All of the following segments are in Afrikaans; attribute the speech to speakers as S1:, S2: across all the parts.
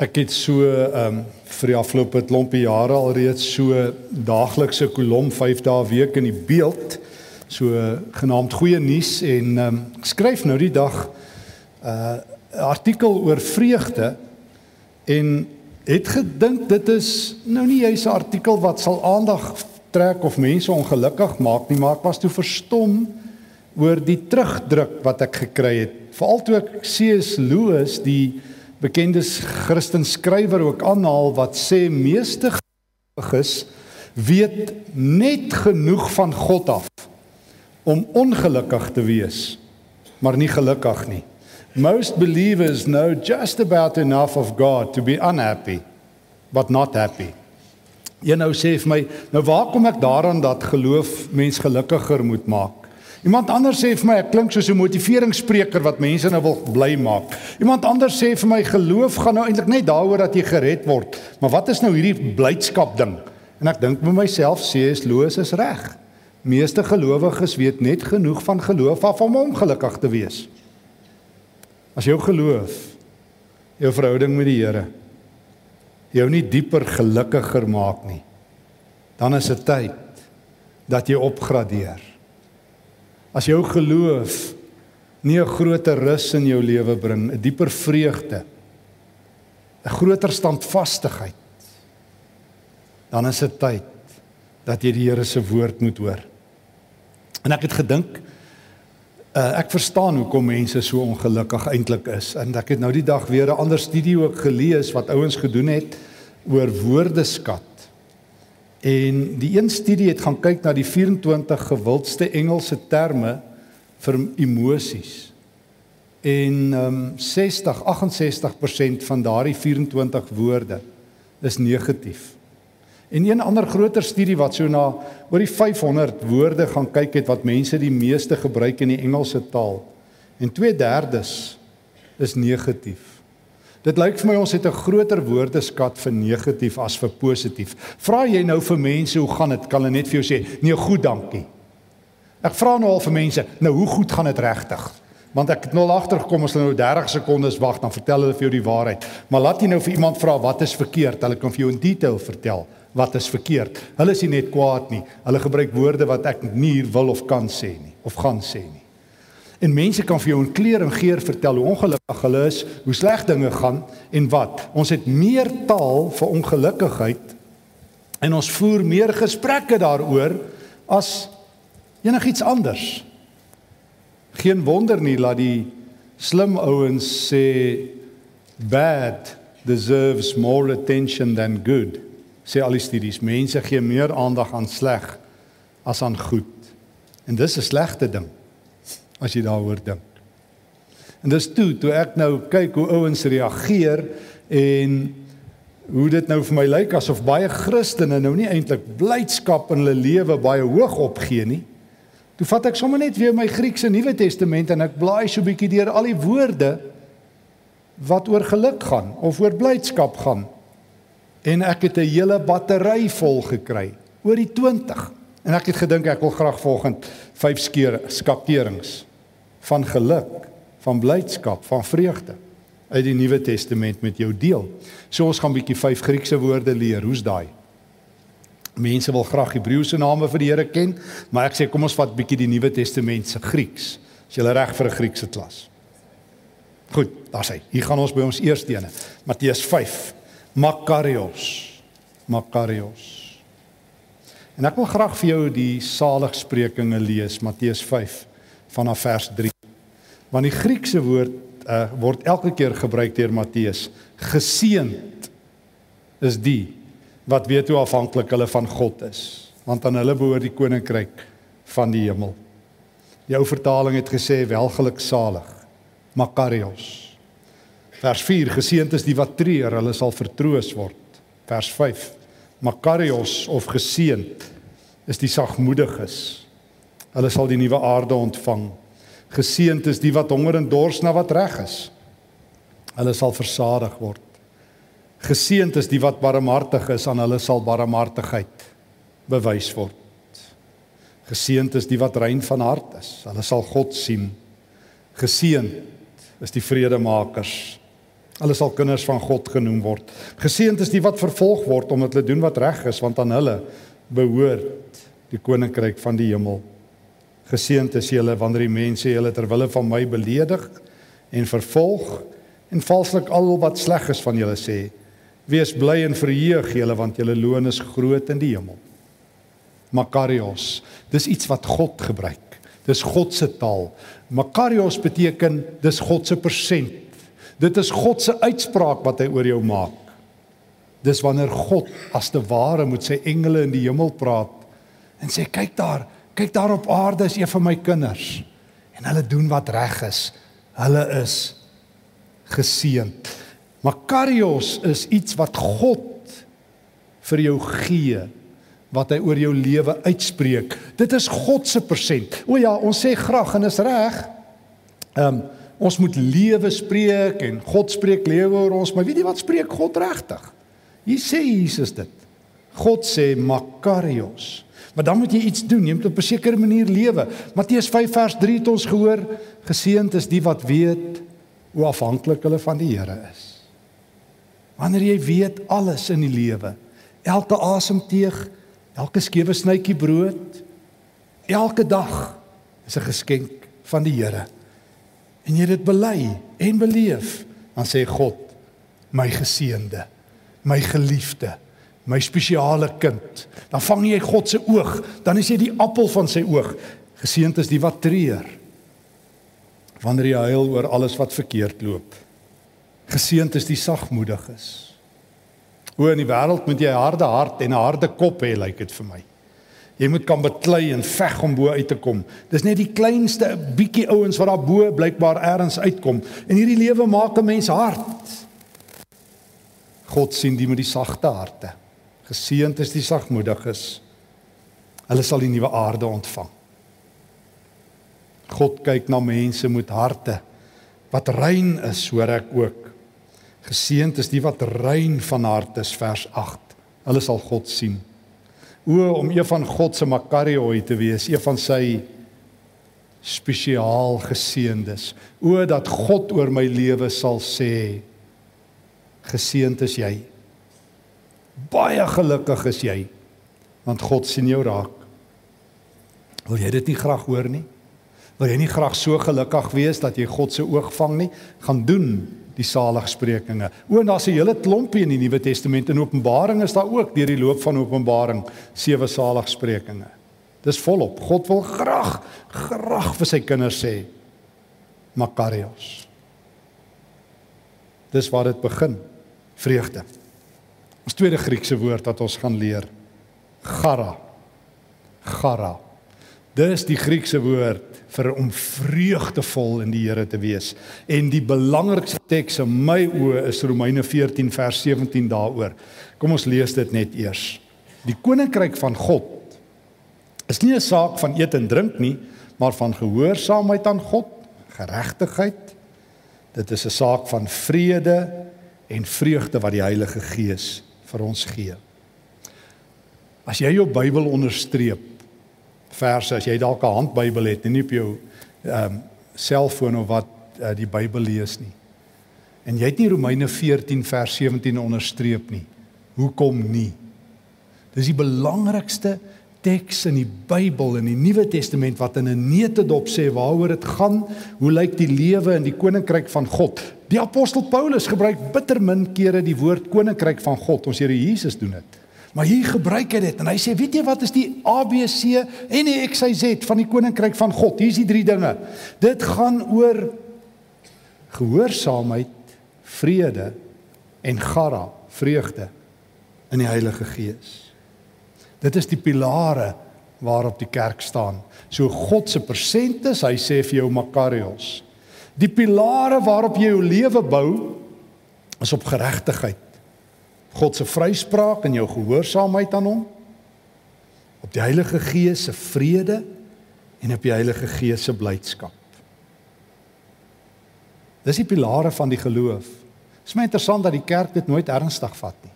S1: Ek het so ehm um, vir die afgelope klompie jare alreeds so daaglikse kolom 5 dae week in die beeld so genaamd goeie nuus en ehm um, skryf nou die dag 'n uh, artikel oor vreugde en het gedink dit is nou nie juist 'n artikel wat sal aandag trek of mense ongelukkig maak nie maar ek was toe verstom oor die terugdruk wat ek gekry het veral toe ek C.S. Lewis die bekende Christen skrywer ook aanhaal wat sê meeste gelowiges weet net genoeg van God af om ongelukkig te wees maar nie gelukkig nie. Most believers know just about enough of God to be unhappy but not happy. Jy nou sê vir my, nou waar kom ek daaraan dat geloof mens gelukkiger moet maak? Iemand anders sê vir my ek klink soos 'n motiveringsspreker wat mense nou wil bly maak. Iemand anders sê vir my geloof gaan nou eintlik net daaroor dat jy gered word. Maar wat is nou hierdie blydskap ding? En ek dink by myself sê is loos is reg. Meeste gelowiges weet net genoeg van geloof af om ongelukkig te wees. As jou geloof jou verhouding met die Here jou nie dieper gelukkiger maak nie, dan is dit tyd dat jy opgradeer. As jou geloof nie 'n groter rus in jou lewe bring, 'n dieper vreugde, 'n groter standvastigheid, dan is dit tyd dat jy die Here se woord moet hoor. En ek het gedink uh, ek verstaan hoekom mense so ongelukkig eintlik is en ek het nou die dag weer 'n ander studie ook gelees wat ouens gedoen het oor woordeskat. En die een studie het gaan kyk na die 24 gewildste Engelse terme vir emosies. En ehm um, 60 68% van daardie 24 woorde is negatief. En een ander groter studie wat so na oor die 500 woorde gaan kyk het wat mense die meeste gebruik in die Engelse taal. En 2/3 is negatief. Dit lyk vir my ons het 'n groter woordeskat vir negatief as vir positief. Vra jy nou vir mense hoe gaan dit? Kan hulle net vir jou sê, "Nee, goed, dankie." Ek vra nou al vir mense, "Nou, hoe goed gaan dit regtig?" Want ek het nou agtergekom as hulle nou 30 sekondes wag, dan vertel hulle vir jou die waarheid. Maar laat jy nou vir iemand vra wat is verkeerd, hulle kan vir jou in detail vertel wat is verkeerd. Hulle is nie net kwaad nie. Hulle gebruik woorde wat ek nie wil of kan sê nie of gaan sê nie. En mense kan vir jou in kleur en geur vertel hoe ongelukkig hulle is, hoe sleg dinge gaan en wat. Ons het meer taal vir ongelukkigheid en ons voer meer gesprekke daaroor as enigiets anders. Geen wonder nie dat die slim ouens sê bad deserves more attention than good. Sê al die studies, mense gee meer aandag aan sleg as aan goed. En dis 'n slegte ding as jy daaroor dink. En dis toe toe ek nou kyk hoe ouens reageer en hoe dit nou vir my lyk asof baie Christene nou nie eintlik blydskap in hulle lewe baie hoog opgee nie. Toe vat ek sommer net weer my Griekse Nuwe Testament en ek blaai so 'n bietjie deur al die woorde wat oor geluk gaan of oor blydskap gaan. En ek het 'n hele battery vol gekry, oor die 20. En ek het gedink ek wil graag volgend 5 skeer skakerings van geluk, van blydskap, van vreugde uit die Nuwe Testament met jou deel. So ons gaan bietjie vyf Griekse woorde leer. Hoe's daai? Mense wil graag Hebreëse name vir die Here ken, maar ek sê kom ons vat bietjie die Nuwe Testament se Grieks. Is jy reg vir 'n Griekse klas? Goed, daar's hy. Hier gaan ons by ons eerste ene. Matteus 5. Makarios. Makarios. En ek wil graag vir jou die saligsprekinge lees, Matteus 5 vanaf vers 3. Want die Griekse woord uh, word elke keer gebruik deur Matteus. Geseend is die wat weet hoe afhanklik hulle van God is, want aan hulle behoort die koninkryk van die hemel. Die ou vertaling het gesê welgeluksalig. Makarios. Vers 4 geseend is die wat treur, hulle sal vertroos word. Vers 5 Makarios of geseend is die sagmoediges Hulle sal die nuwe aarde ontvang. Geseënd is die wat honger en dors na wat reg is. Hulle sal versadig word. Geseënd is die wat barmhartig is, aan hulle sal barmhartigheid bewys word. Geseënd is die wat rein van hart is, hulle sal God sien. Geseënd is die vredemakers. Hulle sal kinders van God genoem word. Geseënd is die wat vervolg word omdat hulle doen wat reg is, want aan hulle behoort die koninkryk van die hemel. Geseënd is julle wanneer die mense julle ter wille van my beledig en vervolg en valslik al wat sleg is van julle sê. Wees bly en verheug julle want julle loon is groot in die hemel. Makarios, dis iets wat God gebruik. Dis God se taal. Makarios beteken dis God se persent. Dit is God se uitspraak wat hy oor jou maak. Dis wanneer God as te ware met sy engele in die hemel praat en sê kyk daar, kyk daar op aarde is een van my kinders en hulle doen wat reg is. Hulle is geseënd. Makarios is iets wat God vir jou gee wat hy oor jou lewe uitspreek. Dit is God se persent. O ja, ons sê graag en is reg. Ehm um, ons moet lewe spreek en God spreek lewe oor ons, maar weet jy wat spreek God regtig? Hier sê Jesus dit. God sê Makarios. Maar dan moet jy iets doen. Jy moet op 'n sekere manier lewe. Matteus 5 vers 3 het ons gehoor, geseënd is die wat weet hoe afhanklik hulle van die Here is. Wanneer jy weet alles in die lewe, elke asemteug, elke skewe snytjie brood, elke dag is 'n geskenk van die Here. En jy dit bely en beleef, dan sê God, my geseënde, my geliefde my spesiale kind. Dan vang jy God se oog, dan is jy die appel van sy oog. Geseënd is die wat treur. Wanneer jy huil oor alles wat verkeerd loop. Geseënd is die sagmoediges. O in die wêreld moet jy 'n harde hart en 'n harde kop hê, lyk dit vir my. Jy moet kan beklei en veg om bo uit te kom. Dis net die kleinste bietjie ouens wat daar bo blykbaar eers uitkom. En hierdie lewe maak 'n mens hard. God sien die met die sagte harte. Geseënd is die sagmoediges. Hulle sal die nuwe aarde ontvang. God kyk na mense met harte wat rein is, hoor ek ook. Geseënd is die wat rein van hart is, vers 8. Hulle sal God sien. O om een van God se makarioi te wees, een van sy spesiaal geseëndes. O dat God oor my lewe sal sê: Geseënd is jy. Baie gelukkig is jy want God sien jou raak. Wil jy dit nie graag hoor nie? Wil jy nie graag so gelukkig wees dat jy God se oog vang nie? Gaan doen die saligsprekinge. O, en daar's 'n hele klompie in die Nuwe Testament en Openbaring is daar ook deur die loop van Openbaring sewe saligsprekinge. Dis volop. God wil graag graag vir sy kinders sê Makarios. Dis waar dit begin. Vreugde. Ons tweede Griekse woord wat ons gaan leer. Gara. Gara. Dis die Griekse woord vir om vreugdevol in die Here te wees. En die belangrikste teks in my oë is Romeine 14 vers 17 daaroor. Kom ons lees dit net eers. Die koninkryk van God is nie 'n saak van eet en drink nie, maar van gehoorsaamheid aan God, geregtigheid. Dit is 'n saak van vrede en vreugde wat die Heilige Gees vir ons gee. As jy jou Bybel onderstreep verse as jy dalk 'n handbybel het en nie op jou ehm um, selfoon of wat uh, die Bybel lees nie. En jy het nie Romeine 14 vers 17 onderstreep nie. Hoekom nie? Dis die belangrikste teks in die Bybel in die Nuwe Testament wat in 'n neutedop sê waaroor dit gaan, hoe lyk die lewe in die koninkryk van God? Die apostel Paulus gebruik bitter min kere die woord koninkryk van God. Ons Here Jesus doen dit. Maar hier gebruik hy dit en hy sê, weet jy wat is die ABC en die XYZ van die koninkryk van God? Hier is die drie dinge. Dit gaan oor gehoorsaamheid, vrede en gara, vreugde in die Heilige Gees. Dit is die pilare waarop die kerk staan. So God se persentes, hy sê vir jou Makarios, Die pilare waarop jy jou lewe bou is op geregtigheid. God se vryspraak en jou gehoorsaamheid aan hom. Op die Heilige Gees se vrede en op die Heilige Gees se blydskap. Dis die pilare van die geloof. Dit is my interessant dat die kerk dit nooit ernstig vat nie.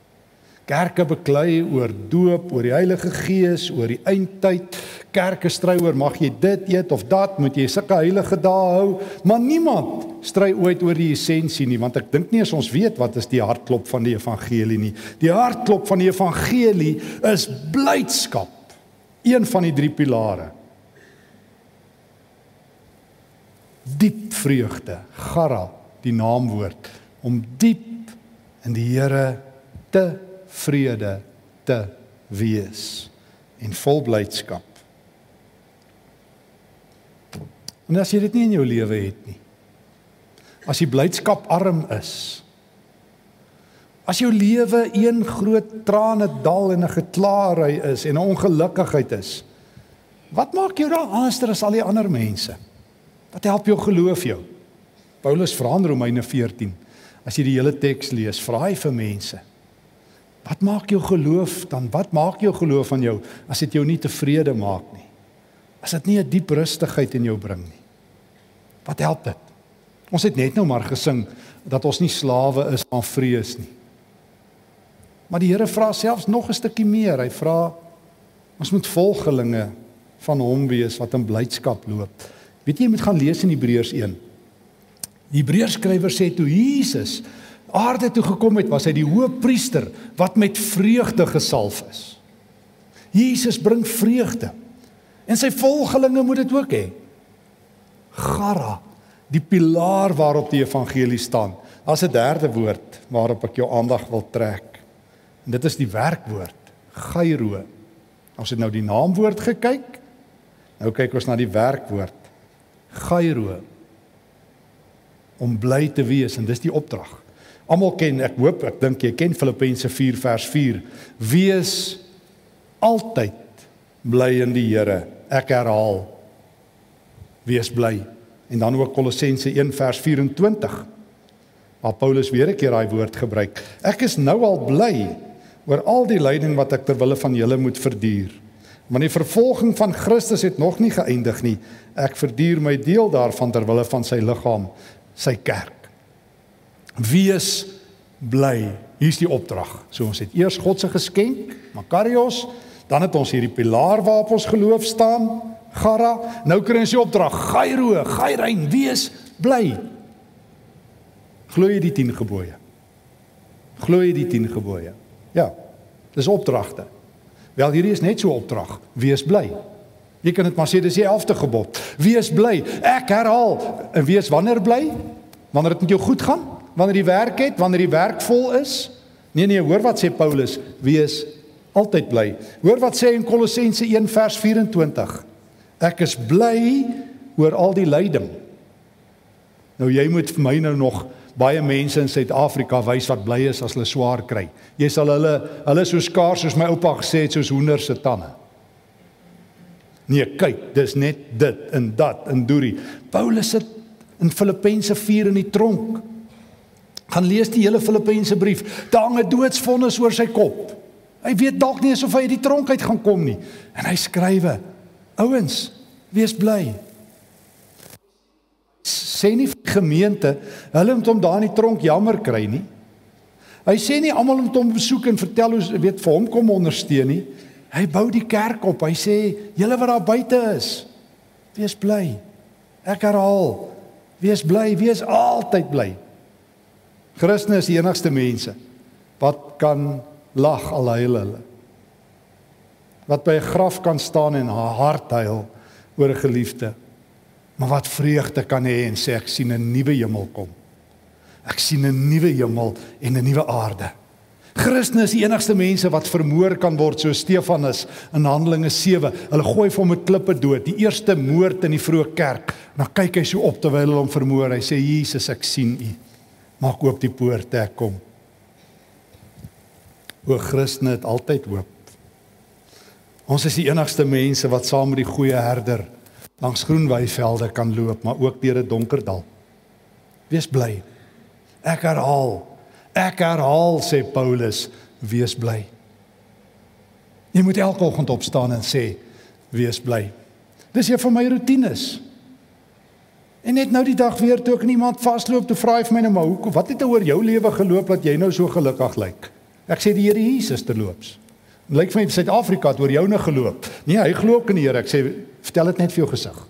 S1: Kerke beklei oor doop, oor die Heilige Gees, oor die eindtyd. Kerke stry oor mag jy dit eet of dat, moet jy sulke heilige dae hou, maar niemand stry ooit oor die essensie nie, want ek dink nie as ons weet wat is die hartklop van die evangelie nie. Die hartklop van die evangelie is blydskap. Een van die drie pilare. Diep vreugde, gara, die naamwoord om diep in die Here te vrede te wees en vol blydskap. En as jy dit nie in jou lewe het nie. As jy blydskap arm is. As jou lewe een groot trane dal en 'n geklaarry is en 'n ongelukkigheid is. Wat maak jou dan anders as al die ander mense? Wat help jou geloof jou? Paulus vra in Romeine 14. As jy die hele teks lees, vra hy vir mense. Wat maak jou geloof dan? Wat maak jou geloof van jou as dit jou nie tevrede maak nie? as dit nie 'n diep rustigheid in jou bring nie. Wat help dit? Ons het net nou maar gesing dat ons nie slawe is aan vrees nie. Maar die Here vra selfs nog 'n stukkie meer. Hy vra ons moet volgelinge van hom wees wat in blydskap loop. Weet jy jy moet gaan lees in Hebreërs 1. Die Hebreërs skrywer sê toe Jesus aarde toe gekom het, was hy die hoëpriester wat met vreugde gesalf is. Jesus bring vreugde. En sy volgelinge moet dit ook hê. Gara, die pilaar waarop die evangelie staan. As 'n derde woord waarop ek jou aandag wil trek. En dit is die werkwoord, gyro. Ons het nou die naamwoord gekyk. Nou kyk ons na die werkwoord, gyro. Om bly te wees en dis die opdrag. Almal ken, ek hoop, ek dink jy ken Filippense 4 vers 4. Wees altyd bly in die Here. Ek herhaal. Wees bly. En dan ook Kolossense 1 vers 24 waar Paulus weer 'n keer daai woord gebruik. Ek is nou al bly oor al die lyding wat ek ter wille van julle moet verduur. Want die vervolging van Christus het nog nie geëindig nie. Ek verduur my deel daarvan ter wille van sy liggaam sy kerk wees bly hier's die opdrag so ons het eers God se geskenk makarios Dan het ons hierdie pilaar waarop ons geloof staan, Gara. Nou kry ons die opdrag, Gairo, Gairein, wees bly. Glo jy die 10 gebooie? Glo jy die 10 gebooie? Ja. Dis opdragte. Wel hierdie is net so 'n opdrag, wees bly. Jy kan dit maar sê dis die 11de gebod. Wees bly. Ek herhaal, en wees wanneer bly? Wanneer dit met jou goed gaan? Wanneer jy werk het, wanneer die werk vol is? Nee nee, hoor wat sê Paulus, wees altyd bly. Hoor wat sê in Kolossense 1 vers 24. Ek is bly oor al die lyding. Nou jy moet vir my nou nog baie mense in Suid-Afrika wys wat bly is as hulle swaar kry. Jy sal hulle hulle so skaars soos my oupa gesê het soos hoender se tande. Nee, kyk, dis net dit en dat en doerie. Paulus sit in Filippense 4 in die tronk. Gaan lees die hele Filippense brief. Daar hang 'n doodsvonnis oor sy kop. Hy weet dalk nie of hy uit die tronk uit gaan kom nie. En hy skrywe: Ouens, wees bly. Sê nie gemeente, hulle moet hom daar in die tronk jammer kry nie. Hy sê nie almal moet hom besoek en vertel hoe weet vir hom kom ondersteun nie. Hy bou die kerk op. Hy sê: "Julle wat daar buite is, wees bly." Ek herhaal: Wees bly, wees altyd bly. Christene is die enigste mense wat kan lag al huil hulle. Wat by 'n graf kan staan en haar hart huil oor 'n geliefde. Maar wat vreugde kan hê en sê ek sien 'n nuwe hemel kom. Ek sien 'n nuwe hemel en 'n nuwe aarde. Christene is die enigste mense wat vermoor kan word so Stefanus in Handelinge 7. Hulle gooi hom met klippe dood, die eerste moord in die vroeë kerk. Dan kyk hy so op terwyl hulle hom vermoor. Hy sê Jesus, ek sien u. Maak oop die poorte, ek kom. O Christene het altyd hoop. Ons is die enigste mense wat saam met die goeie herder langs groen weivelde kan loop, maar ook deur 'n donker dal. Wees bly. Ek herhaal. Ek herhaal sê Paulus, wees bly. Jy moet elke oggend opstaan en sê wees bly. Dis een van my rotines. En net nou die dag weer toe ek iemand vasloop, toe vra hy vir my nou maar hoe wat het oor jou lewe geloop dat jy nou so gelukkig lyk? Ek sê die Here Jesus terloops. Lyk vir my Suid-Afrika het oor joune geloop. Nee, hy glo ook in die Here. Ek sê vertel dit net vir jou gesig.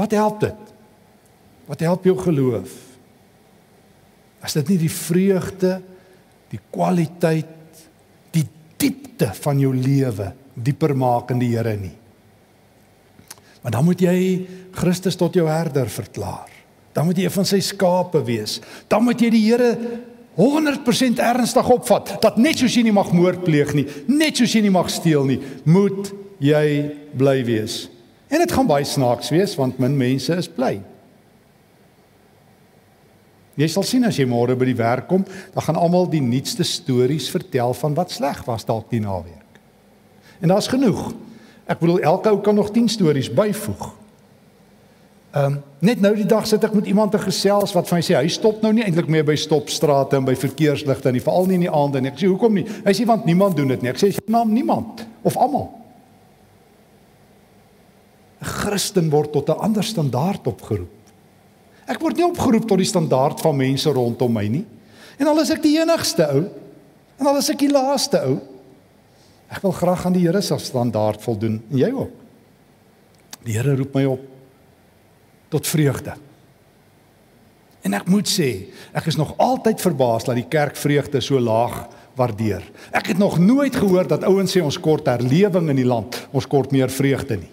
S1: Wat help dit? Wat help jou geloof? As dit nie die vreugde, die kwaliteit, die diepte van jou lewe dieper maak in die Here nie. Maar dan moet jy Christus tot jou herder verklaar. Dan moet jy een van sy skape wees. Dan moet jy die Here 100% ernstig opvat dat net soos jy nie mag moord pleeg nie, net soos jy nie mag steel nie, moet jy bly wees. En dit gaan baie snaaks wees want min mense is bly. Jy sal sien as jy môre by die werk kom, dan gaan almal die nuutste stories vertel van wat sleg was dalk die naweek. En daar's genoeg. Ek bedoel elke ou kan nog 10 stories byvoeg. Ehm um, net nou die dag sit ek met iemand te gesels wat vir my sê hy stop nou nie eintlik meer by stopstrate en by verkeersligte nie, veral nie in die aande nie. Ek sê hoekom nie? Hy sê want niemand doen dit nie. Ek sê sy naam niemand of almal. 'n Christen word tot 'n ander standaard opgeroep. Ek word nie opgeroep tot die standaard van mense rondom my nie. En al is ek die enigste ou en al is ek die laaste ou, ek wil graag aan die Here se standaard voldoen en jy ook. Die Here roep my op tot vreugde. En ek moet sê, ek is nog altyd verbaas dat die kerk vreugde so laag waardeer. Ek het nog nooit gehoor dat ouens sê ons kort herlewing in die land, ons kort meer vreugde nie.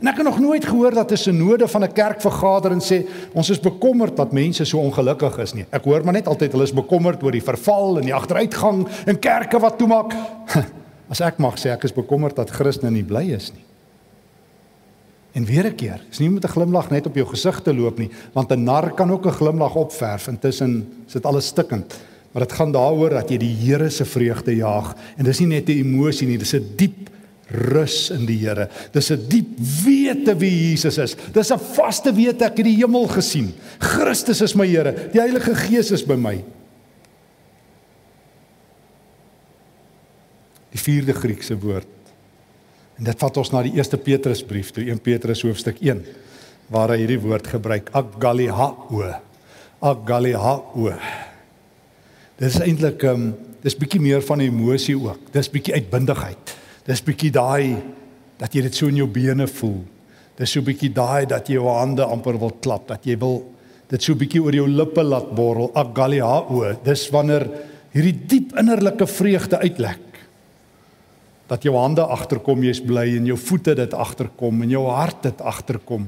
S1: En ek het nog nooit gehoor dat 'n synode van 'n kerk vergader en sê ons is bekommerd dat mense so ongelukkig is nie. Ek hoor maar net altyd hulle is bekommerd oor die verval en die agteruitgang en kerke wat toemaak. As ek mag sê ek is bekommerd dat Christene nie bly is nie. En weer 'n keer, is nie met 'n glimlag net op jou gesig te loop nie, want 'n nar kan ook 'n glimlag opverf intussen sit alles stikkend. Maar dit gaan daaroor dat jy die Here se vreugde jaag en dis nie net 'n emosie nie, dis 'n diep rus in die Here. Dis 'n diep wete wie Jesus is. Dis 'n vaste wete ek het die hemel gesien. Christus is my Here. Die Heilige Gees is by my. Die vierde Griekse woord En dit vat ons na die eerste Petrusbrief, toe 1 Petrus hoofstuk 1 waar hy hierdie woord gebruik, agalihao. Agalihao. Dis eintlik ehm um, dis bietjie meer van emosie ook. Dis bietjie uitbundigheid. Dis bietjie daai dat jy dit so in jou bene voel. Dis so bietjie daai dat jy jou hande amper wil klap, dat jy wil dit so bietjie oor jou lippe laat borrel. Agalihao. Dis wanneer hierdie diep innerlike vreugde uitlek dat jou hande agterkom jy's bly en jou voete dit agterkom en jou hart dit agterkom.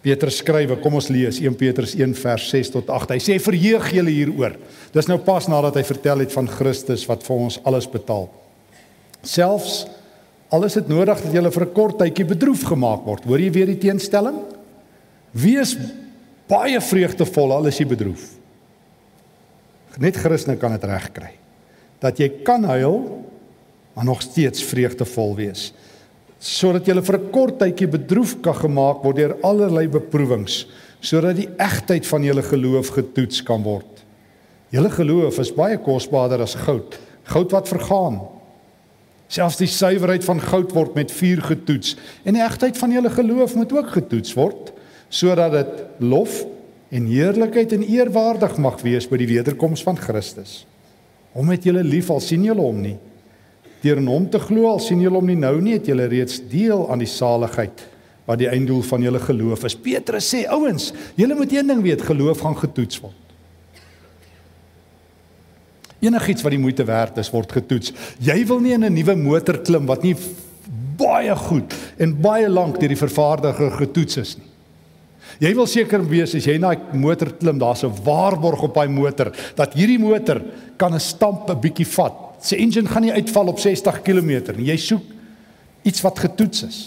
S1: Petrus skrywe, kom ons lees 1 Petrus 1 vers 6 tot 8. Hy sê verheug julle hieroor. Dis nou pas nadat hy vertel het van Christus wat vir ons alles betaal. Selfs al is dit nodig dat julle vir 'n kort tydjie bedroef gemaak word. Hoor jy weer die teenstelling? Wees baie vreugdevol al is jy bedroef. Net Christus kan dit regkry. Dat jy kan huil maar nog steeds vreugdevol wees sodat jy vir 'n kort tydjie bedroef kan gemaak word deur allerlei beproewings sodat die egtheid van julle geloof getoets kan word. Julle geloof is baie kosbaarder as goud, goud wat vergaan. Selfs die suiwerheid van goud word met vuur getoets en die egtheid van julle geloof moet ook getoets word sodat dit lof en heerlikheid en eerwaardig mag wees by die wederkoms van Christus. Hom het julle lief al sien julle hom nie Deur in hom te glo al sien julle hom nie nou nie, het julle reeds deel aan die saligheid wat die einddoel van julle geloof is. Petrus sê, ouens, julle moet een ding weet, geloof gaan getoets word. Enigiets wat die moeite werd is, word getoets. Jy wil nie in 'n nuwe motor klim wat nie baie goed en baie lank deur die vervaardiger getoets is nie. Jy wil seker wees as jy na 'n motor klim, daar's 'n waarborg op daai motor dat hierdie motor kan 'n stamp 'n bietjie vat Sy engine gaan nie uitval op 60 km nie. Jy soek iets wat getoets is.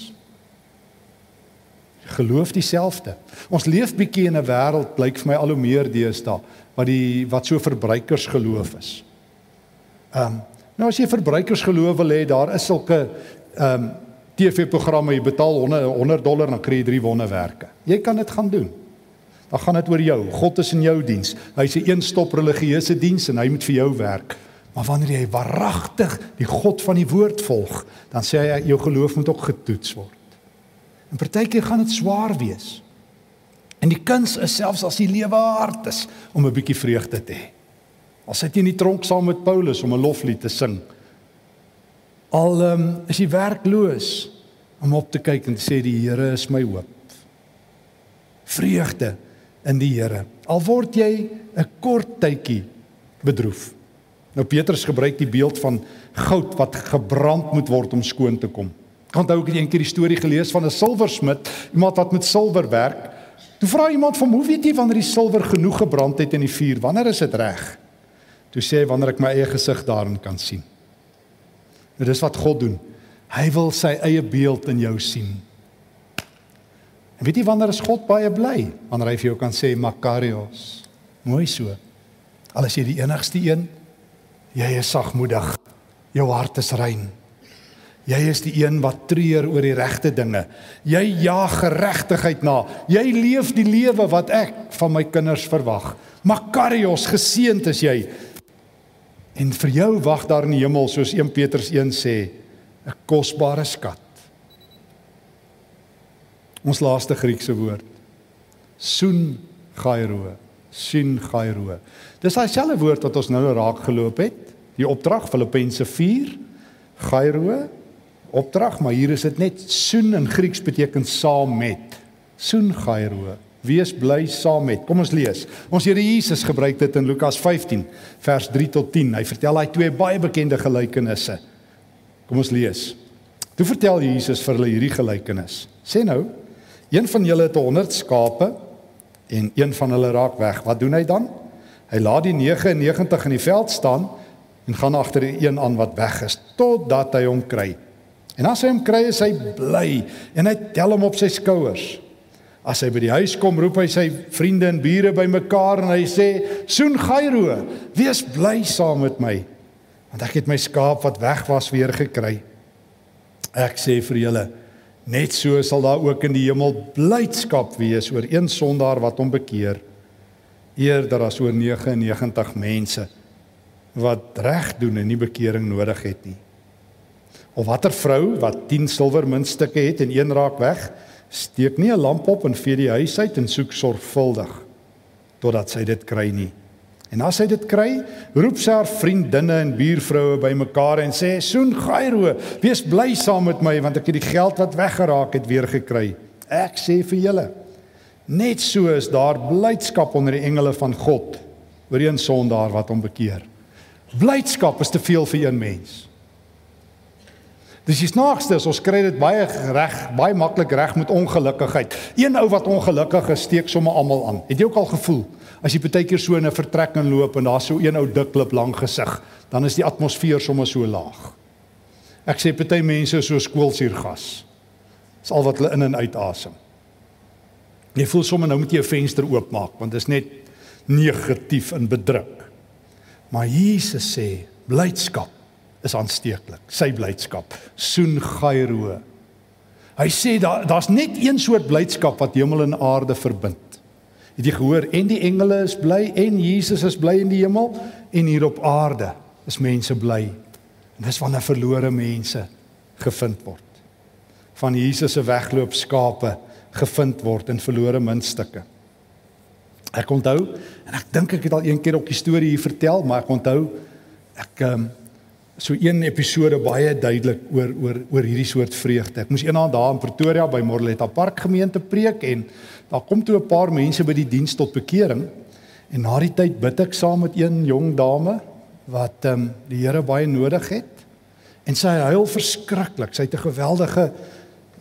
S1: Geloof dieselfde. Ons leef bietjie in 'n wêreld blyk vir my al hoe meer deesdae wat die wat so verbruikersgeloof is. Ehm um, nou as jy verbruikersgeloof wil hê, daar is sulke ehm um, TV-programme jy betaal 100 100 dollar dan kry jy drie wonderwerke. Jy kan dit gaan doen. Dan gaan dit oor jou. God is in jou diens. Hy's 'n een-stop religieuse diens en hy moet vir jou werk. Maar wanneer jy waaragtig die God van die woord volg, dan sê hy jou geloof moet ook getoets word. En partykeer gaan dit swaar wees. En die kuns is selfs as die lewe hard is om 'n bietjie vreugde te hê. Al sit jy in die tronk saam met Paulus om 'n loflied te sing. Al um, is jy werkloos om op te kyk en te sê die Here is my hoop. Vreugde in die Here. Al word jy 'n kort tydjie bedroef. Nou Petrus gebruik die beeld van goud wat gebrand moet word om skoon te kom. Ek onthou ek het eendag die storie gelees van 'n silversmid, iemand wat met silwer werk. Toe vra iemand van hoe weet jy wanneer die silwer genoeg gebrand het in die vuur? Wanneer is dit reg? Toe sê hy wanneer ek my eie gesig daarin kan sien. Nou dis wat God doen. Hy wil sy eie beeld in jou sien. En weet jy wanneer is God baie bly? Wanneer hy vir jou kan sê Makarios. Mooi so. Al is jy die enigste een, jy is sagmoedig. Jou hart is rein. Jy is die een wat treur oor die regte dinge. Jy jaag geregtigheid na. Jy leef die lewe wat ek van my kinders verwag. Makarios, geseënd is jy. En vir jou wag daar in die hemel, soos 1 Petrus 1 sê, 'n kosbare skat. Ons laaste Griekse woord. Soen gairo. Soen gairo. Dis daai selfde woord wat ons nou raak geloop het. Die opdrag Filippense 4 gairo opdrag, maar hier is dit net soen in Grieks beteken saam met. Soen gairo. Wees bly saam met. Kom ons lees. Ons Here Jesus gebruik dit in Lukas 15 vers 3 tot 10. Hy vertel daai twee baie bekende gelykenisse. Kom ons lees. Toe vertel Jesus vir hulle hierdie gelykenis. Sê nou, een van julle het 100 skape en een van hulle raak weg. Wat doen hy dan? Hy laat die 99 in die veld staan en gaan agter die een aan wat weg is totdat hy hom kry. En as hy hom kry, is hy bly en hy tel hom op sy skouers. As hy by die huis kom, roep hy sy vriende en bure bymekaar en hy sê: "Soen Gairo, wees bly saam met my, want ek het my skaap wat weg was weer gekry." Ek sê vir julle, net so sal daar ook in die hemel blydskap wees oor een sondaar wat hom bekeer, eerder as oor 99 mense wat reg doen en nie bekering nodig het nie. Of watter vrou wat 10 silwermuntstukke het en een raak weg, steek nie 'n lamp op en vee die huis uit en soek sorgvuldig totdat sy dit kry nie. En as sy dit kry, roep sy haar vriendinne en buurvroue bymekaar en sê: "Soen Gairo, wees bly saam met my want ek het die geld wat weggeraak het weer gekry." Ek sê vir julle, net so is daar blydskap onder die engele van God oor een sondaar wat hom bekeer. Blydskap is te veel vir een mens. Dis die snaakste is ons kry dit baie reg, baie maklik reg met ongelukkigheid. Een ou wat ongelukkig is, steek sommer almal aan. Het jy ook al gevoel as jy baie keer so in 'n vertrek inloop en daar's so een ou dik klip lank gesig, dan is die atmosfeer sommer so laag. Ek sê party mense is so skoolsuurgas. Dis al wat hulle in en uit asem. Jy voel sommer nou moet jy 'n venster oopmaak want dit is net negatief en bedruk. Maar Jesus sê blydskap is aansteeklik. Sy blydskap, soen gairo. Hy sê daar daar's net een soort blydskap wat hemel en aarde verbind. Het jy gehoor en die engele is bly en Jesus is bly in die hemel en hier op aarde is mense bly. En dis wanneer verlore mense gevind word. Van Jesus se wegloop skape gevind word in verlore muntstukke. Ek onthou en ek dink ek het al een keer op die storie hier vertel, maar ek onthou ek um, so een episode baie duidelik oor oor oor hierdie soort vreugde. Ek moes eendag daar in Pretoria by Morletta Park gemeente preek en daar kom toe 'n paar mense by die diens tot bekering en na die tyd bid ek saam met een jong dame wat ehm um, die Here baie nodig het en sy huil verskriklik. Sy het 'n geweldige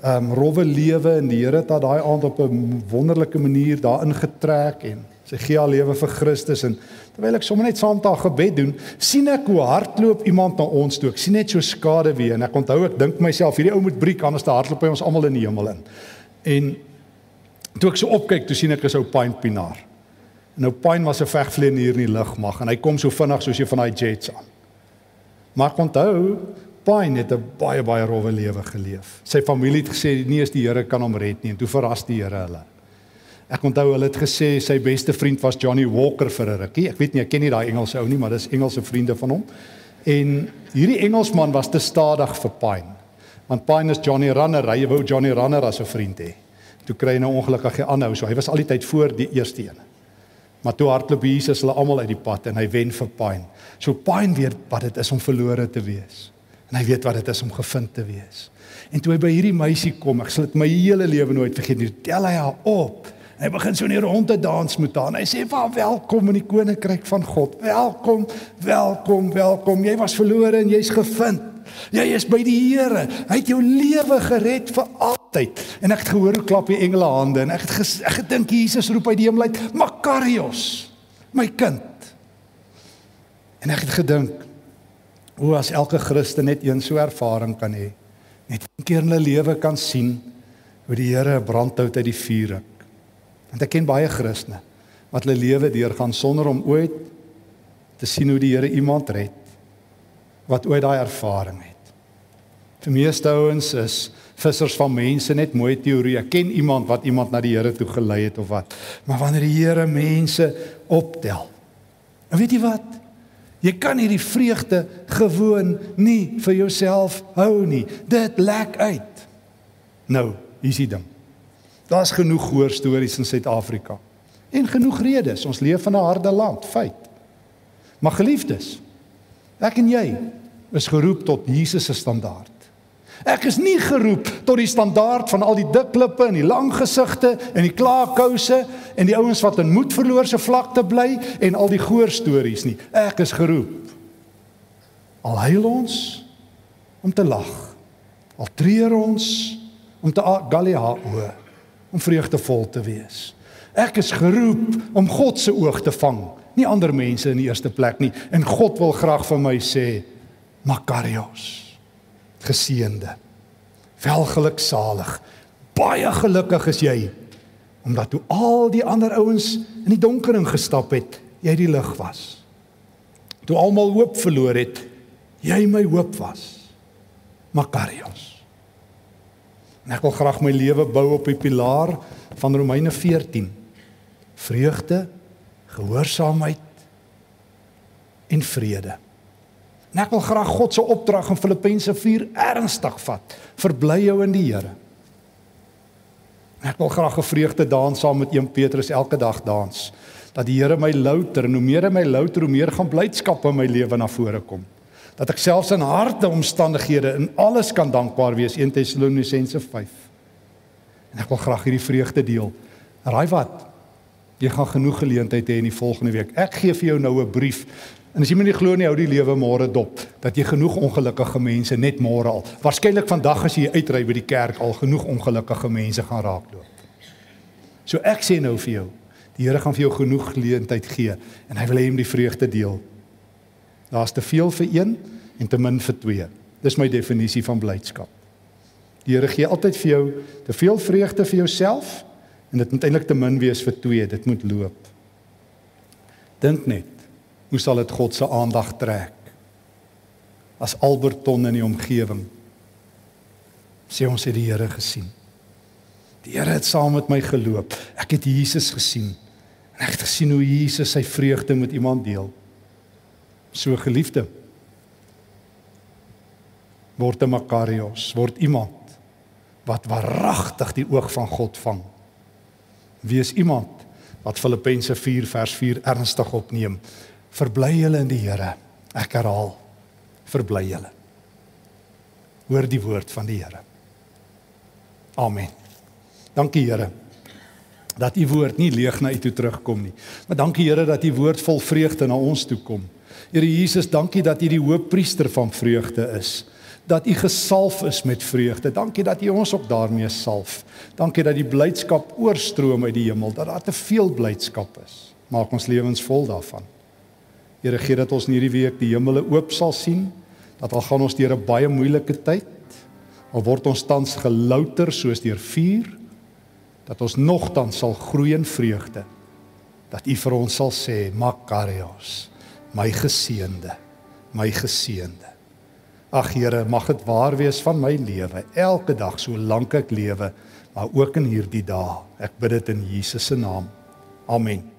S1: um rowwe lewe en die Here het daai aand op 'n wonderlike manier daarin getrek en sy gee haar lewe vir Christus en terwyl ek sommer net saam met haar gebed doen, sien ek hoe hardloop iemand na ons toe. Ek sien net so skade weer en ek onthou ek dink myself hierdie ou moet breek anders te hardloop by ons almal in die hemel in. En toe ek so opkyk, toe sien ek is ou Pine Pinaar. Nou Pine was 'n vegvlieënier in die lugmag en hy kom so vinnig soos jy van daai jets aan. Maar onthou Pine het 'n baie baie rowwe lewe geleef. Sy familie het gesê nie eens die Here kan hom red nie en toe verras die Here hulle. Ek onthou hulle het gesê sy beste vriend was Johnny Walker vir 'n rukkie. Ek weet nie, ek ken nie daai Engelse ou nie, maar dis Engelse vriende van hom. En hierdie Engelsman was te stadig vir Pine. Want Pine is Johnny Runner, hy wou Johnny Runner as 'n vriend hê. Toe kry hy nou ongelukkig hy aanhou, so hy was al die tyd voor die eerste een. Maar toe hardloop Jesus hulle almal uit die pad en hy wen vir Pine. So Pine weet wat dit is om verlore te wees en hy weet wat dit is om gevind te wees. En toe hy by hierdie meisie kom, ek sal dit my hele lewe nooit vergeet nie, tel hy haar op En hy begin so in die ronde dans met haar. Hy sê: "Wa welkom in die koninkryk van God. Welkom, welkom, welkom. Jy was verlore en jy's gevind. Jy is by die Here. Hy het jou lewe gered vir altyd." En ek het gehoor hoe klap die engele hande en ek het ges, ek gedink Jesus roep uit die hemel uit: "Makarios, my kind." En ek het gedink: "O, as elke Christen net een so ervaring kan hê, net een keer in hulle lewe kan sien hoe die Here 'n brandhout uit die vuur ruk." Want ek ken baie Christene wat hulle lewe deurgaan sonder om ooit te sien hoe die Here iemand red wat ooit daai ervaring het. Vir meeste ouens is vissers van mense net mooi teorie. Ek ken iemand wat iemand na die Here toe gelei het of wat. Maar wanneer die Here mense optel. En weet jy wat? Jy kan hierdie vreugde gewoon nie vir jouself hou nie. Dit lek uit. Nou, hier's die ding. Daar's genoeg hoor stories in Suid-Afrika. En genoeg redes. Ons leef in 'n harde land, feit. Maar geliefdes, ek en jy is geroep tot Jesus se standaard. Ek is nie geroep tot die standaard van al die dik klippe en die lang gesigte en die klaarkouse en die ouens wat in moed verloor se vlakte bly en al die goeie stories nie. Ek is geroep al huil ons om te lag. Al treur ons om te gallia o om vreugdevol te wees. Ek is geroep om God se oog te vang, nie ander mense in die eerste plek nie. En God wil graag vir my sê, Makarios, geseënde, welgeluksalig, baie gelukkig is jy omdat toe al die ander ouens in die donker ingestap het, jy die lig was. Toe almal hoop verloor het, jy my hoop was. Makarios. En ek wil graag my lewe bou op die pilaar van Romeine 14. Vreugde, gehoorsaamheid en vrede. En ek wil graag God se opdrag in Filippense 4 ernstig vat. Verbly jou in die Here. Ek wil graag 'n vreugde dans saam met 1 Petrus elke dag dans. Dat die Here my louter en hoe meer hy my louter, hoe meer gaan blydskap in my lewe na vore kom dat ek selfs in harde omstandighede in alles kan dankbaar wees 1 Tessalonisense 5. En ek wil graag hierdie vreugde deel. Raai wat? Jy gaan genoeg geleenthede hê in die volgende week. Ek gee vir jou nou 'n brief. En as jy my nie glo nie, hou die lewe môre dop dat jy genoeg ongelukkige mense net môre al. Waarskynlik vandag as jy uitry by die kerk al genoeg ongelukkige mense gaan raakloop. So ek sê nou vir jou, die Here gaan vir jou genoeg geleentheid gee en hy wil hê jy moet die vreugde deel. Daar's te veel vir een en te min vir twee. Dis my definisie van blydskap. Die Here gee altyd vir jou te veel vreugde vir jouself en dit moet eintlik te min wees vir twee. Dit moet loop. Dink net, hoe sal dit God se aandag trek? As Alberton in die omgewing sê ons het die Here gesien. Die Here het saam met my geloop. Ek het Jesus gesien. En ek het gesien hoe Jesus sy vreugde met iemand deel. So geliefde word 'n makarios, word iemand wat waaragtig die oog van God vang. Wees iemand wat Filippense 4 vers 4 ernstig opneem. Verbly julle in die Here. Ek herhaal, verbly julle. Hoor die woord van die Here. Amen. Dankie Here dat u woord nie leeg na u toe terugkom nie. Maar dankie Here dat u woord vol vreugde na ons toe kom. Here Jesus, dankie dat U die hoofpriester van vreugde is. Dat U gesalf is met vreugde. Dankie dat U ons ook daarmee salf. Dankie dat die blydskap oorstroom uit die hemel, dat daar te veel blydskap is. Maak ons lewens vol daarvan. Here, gee dat ons in hierdie week die hemele oop sal sien, dat al gaan ons deur 'n baie moeilike tyd, al word ons tans gelouter soos deur vuur, dat ons nogtans sal groei in vreugde. Dat U vir ons sal sê, Makarios my geseënde, my geseënde. Ag Here, mag dit waar wees van my lewe elke dag solank ek lewe, maar ook in hierdie dae. Ek bid dit in Jesus se naam. Amen.